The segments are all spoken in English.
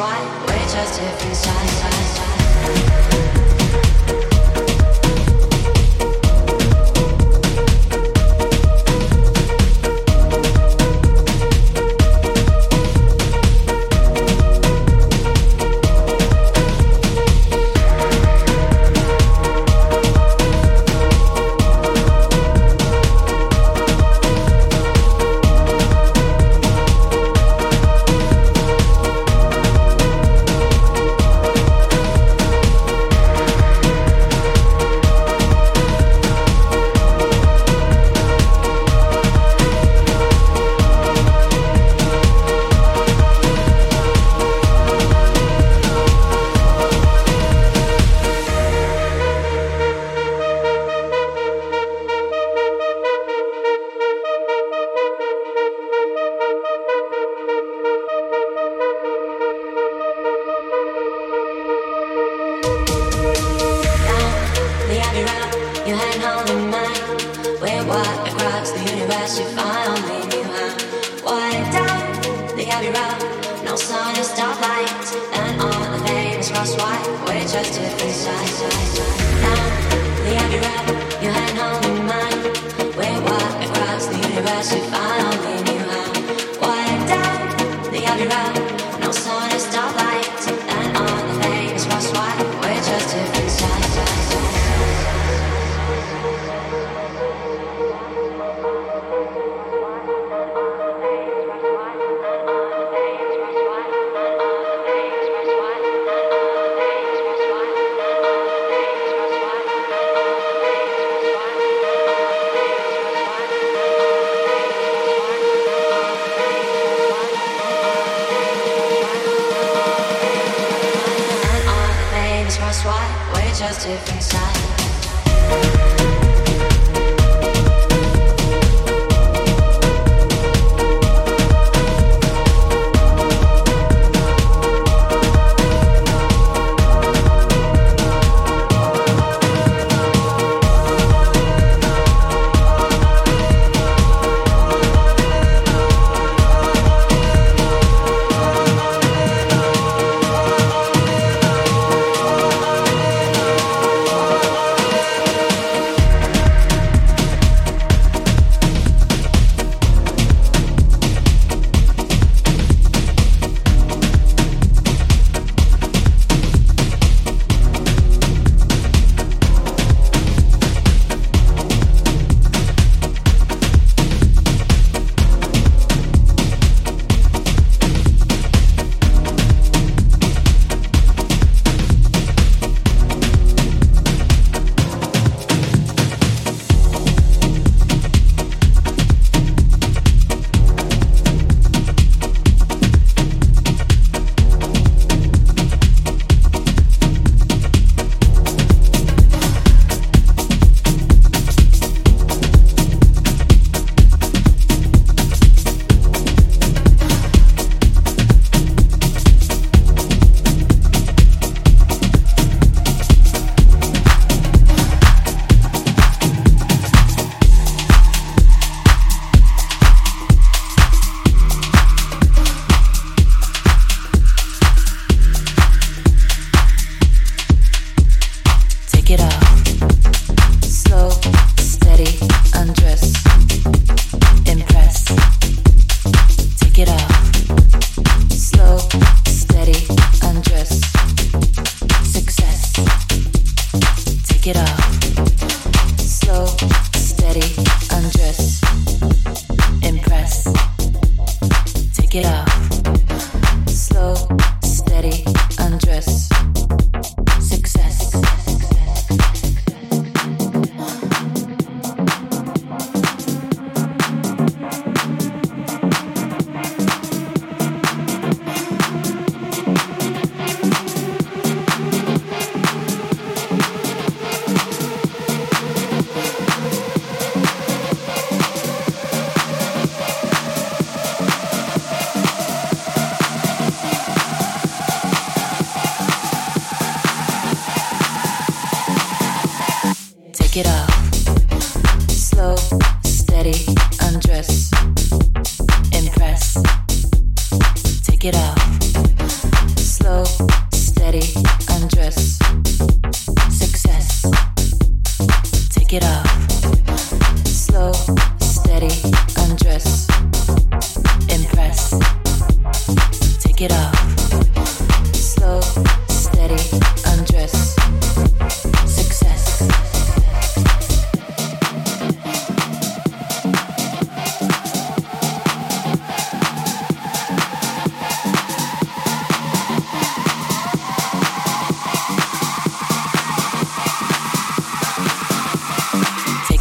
why we're just different sides.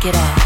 shake it off.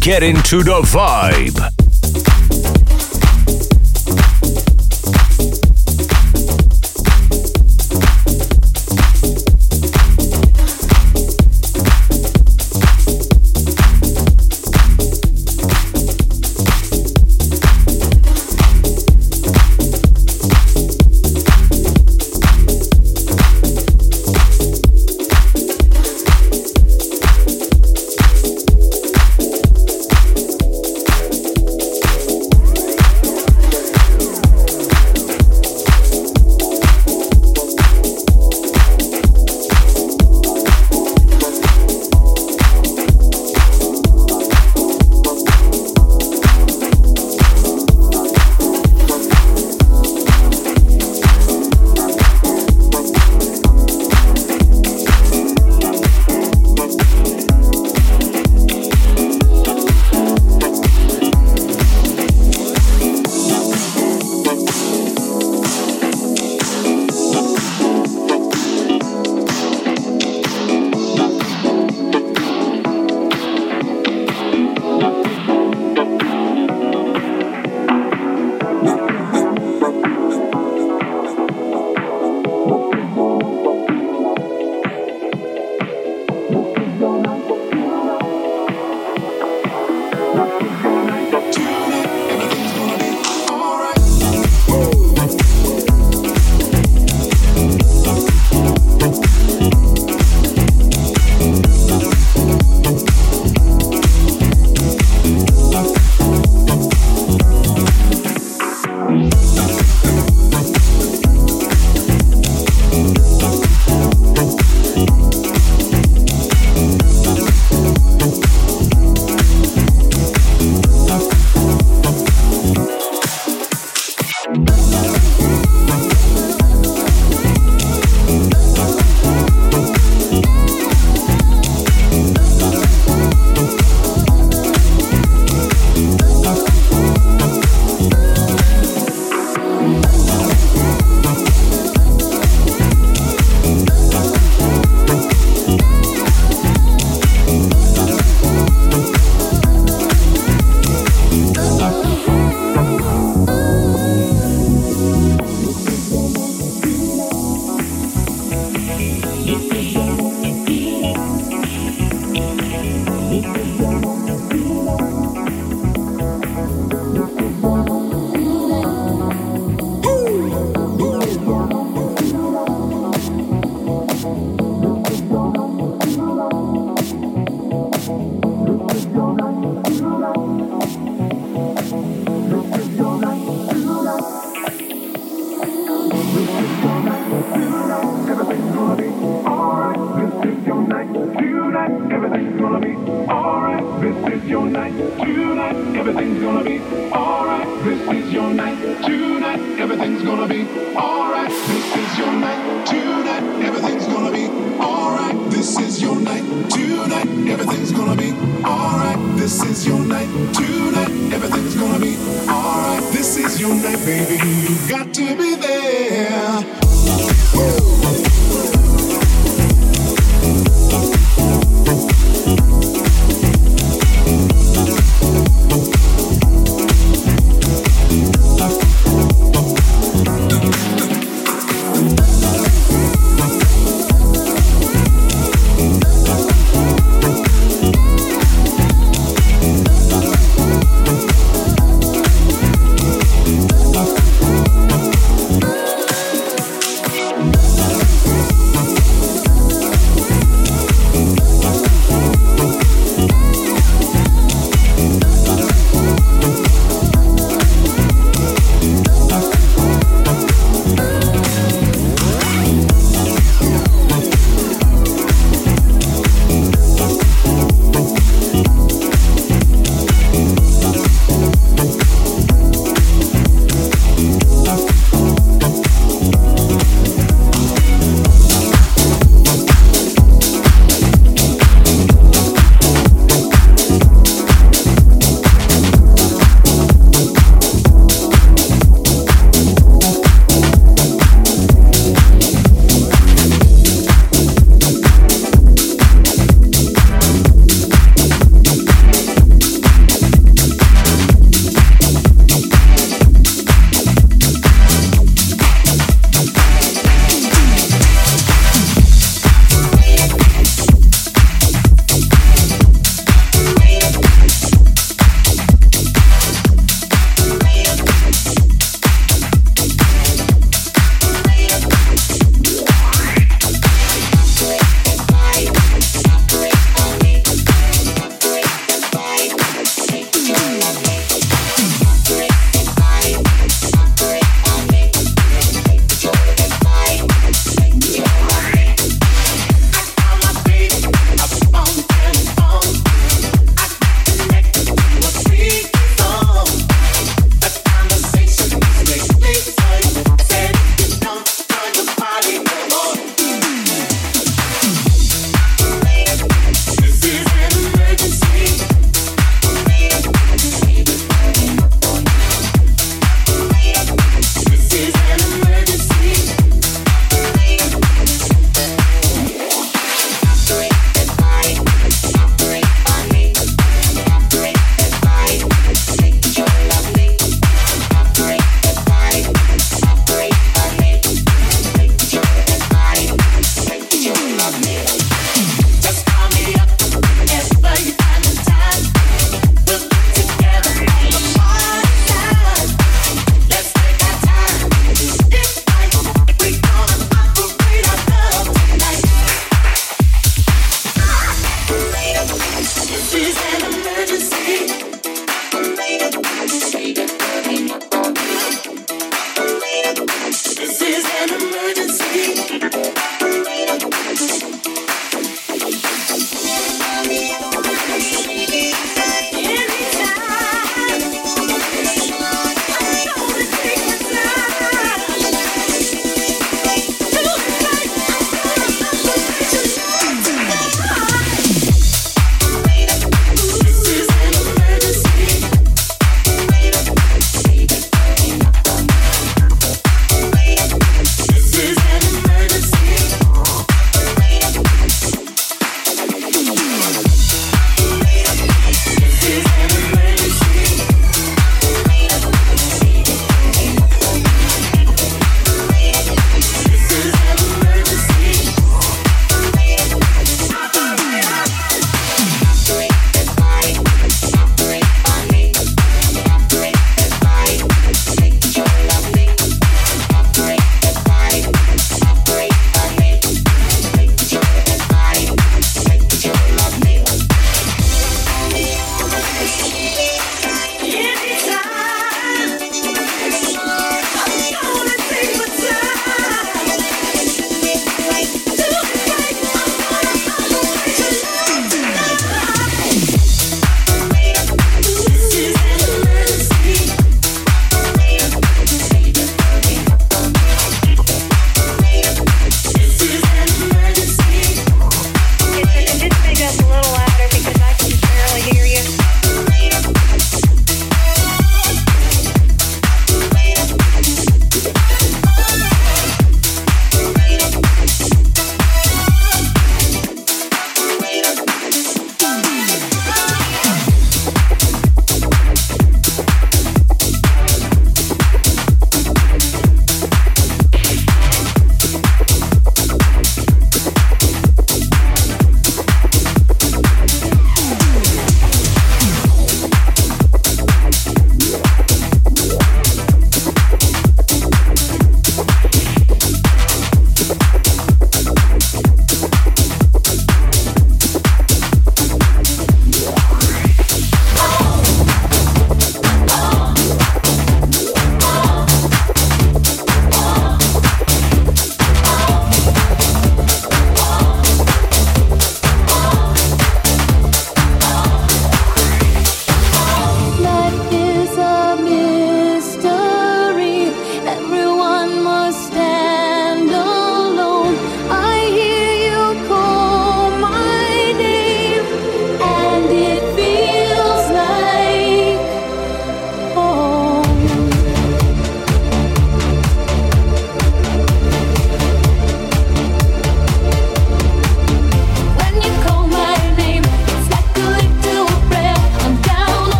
Get into the vibe. Everything's gonna be alright. This is your night. Tonight, everything's gonna be alright. This is your night. Tonight, everything's gonna be alright. This is your night. Tonight, everything's gonna be alright. This is your night, baby. You got to be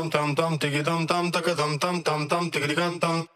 tam tam tam tiki tam tam taka tam tam tam tam tiki tam tam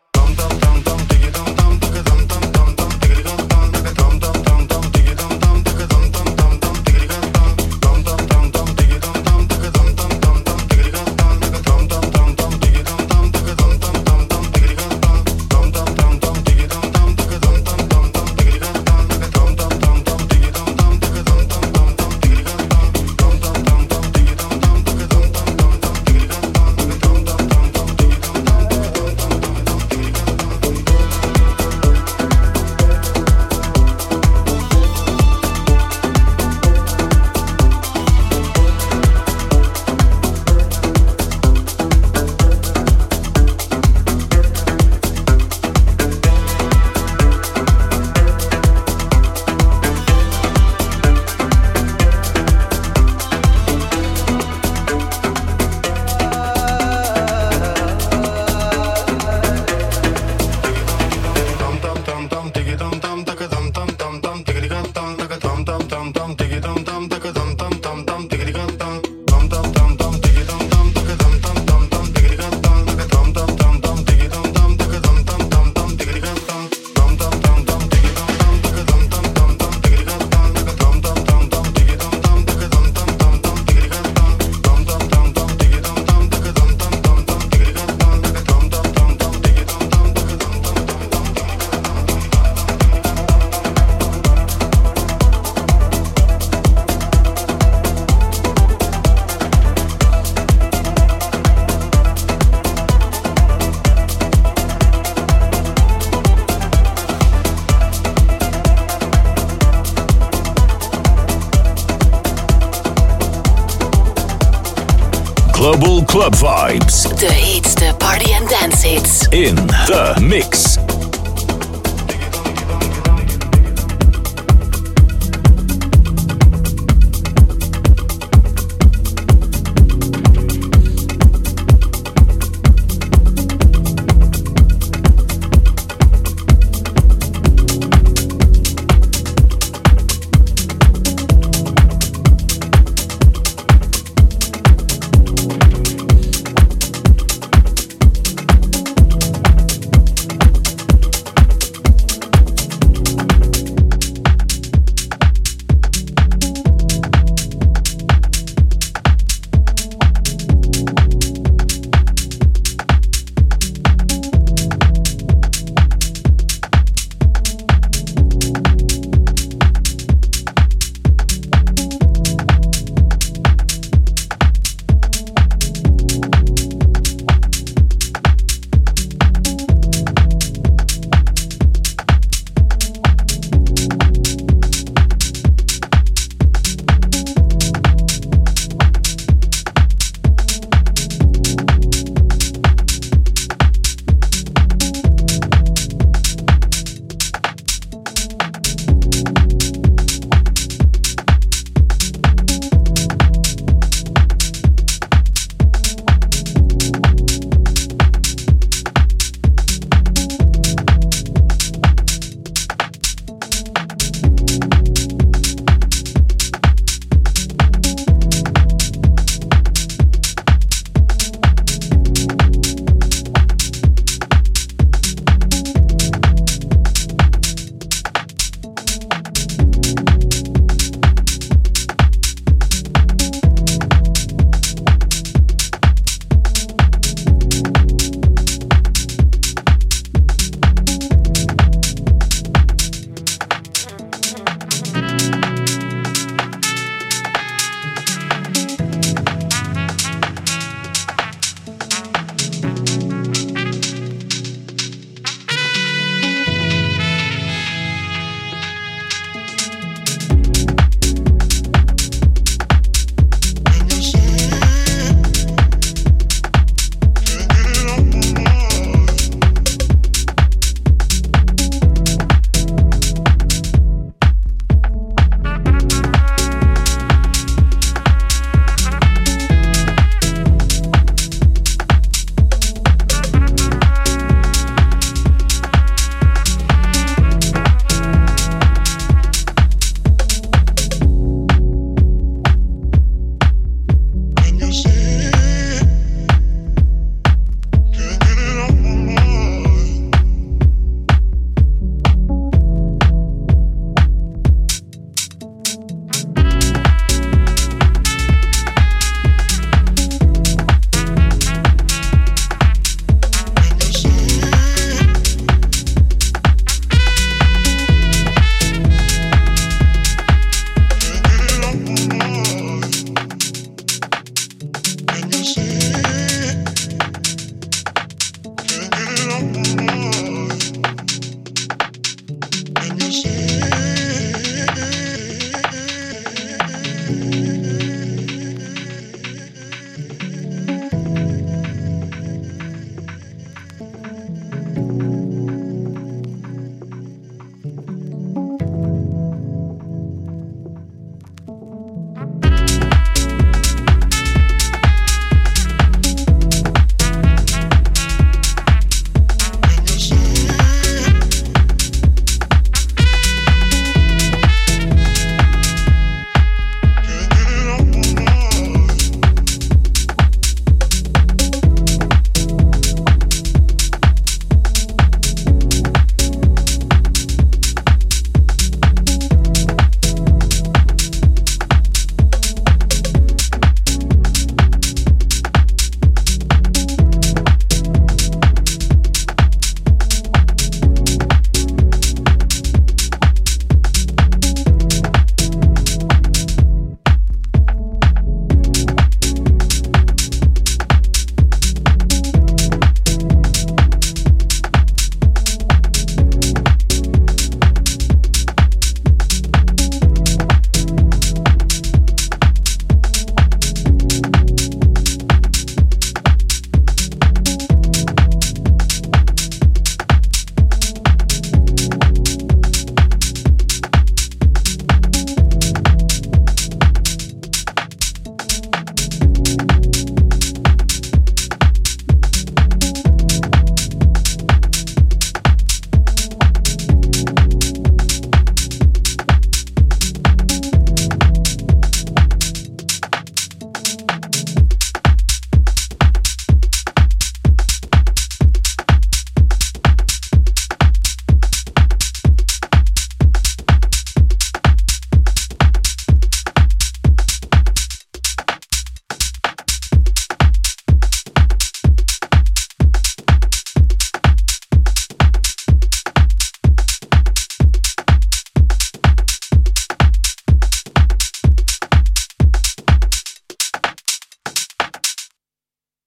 club vibes. De